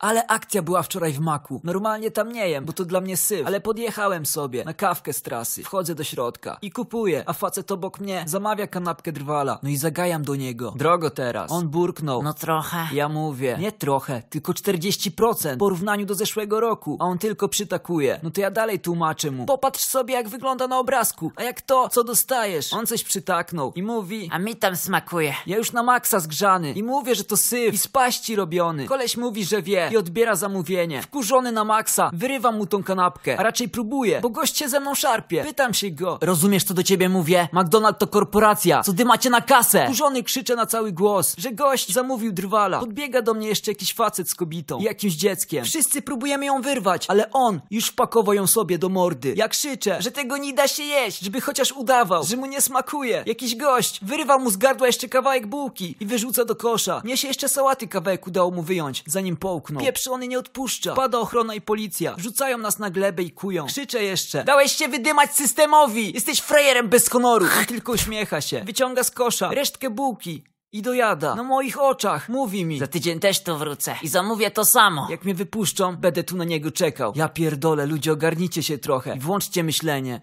Ale akcja była wczoraj w maku. Normalnie tam nie jem, bo to dla mnie syf. Ale podjechałem sobie na kawkę z trasy. Wchodzę do środka i kupuję, a facet obok mnie zamawia kanapkę drwala. No i zagajam do niego. Drogo teraz. On burknął. No trochę. Ja mówię, nie trochę, tylko 40% w porównaniu do zeszłego roku, a on tylko przytakuje. No to ja dalej tłumaczę mu. Popatrz sobie, jak wygląda na obrazku, a jak to, co dostajesz. On coś przytaknął i mówi, A mi tam smakuje. ja już na maksa zgrzany i mówię, że to syf i z paści robiony. Koleś mówi, że wie i odbiera zamówienie. Wkurzony na maksa, wyrywam mu tą kanapkę, a raczej próbuję, bo gość się ze mną szarpie. Pytam się go, rozumiesz co do ciebie mówię? McDonald to korporacja, co dy macie na kasę? Wkurzony krzyczę na cały głos, że gość zamówił drwala. Podbiega do mnie jeszcze jakiś facet z kobietą i jakimś dzieckiem. Wszyscy próbujemy ją wyrwać, ale on już wpakował ją sobie do mordy. Ja krzyczę, że tego nie da się jeść, żeby chociaż udawał, że mu nie smakuje. Jakiś gość wyrywa mu z gardła jeszcze kawałek bułki i wyrzuca do kosza. Mnie się jeszcze sałaty kawałek udało mu wyjąć, zanim połknął. Pieprzony nie odpuszcza. Pada ochrona i policja. Rzucają nas na glebę i kują. Krzyczę jeszcze. Dałeś się wydymać systemowi! Jesteś frajerem bez honoru! On tylko uśmiecha się. Wyciąga z kosza resztkę bułki. I dojada. Na moich oczach. Mówi mi. Za tydzień też tu wrócę i zamówię to samo. Jak mnie wypuszczą, będę tu na niego czekał. Ja pierdolę, ludzie ogarnijcie się trochę i włączcie myślenie.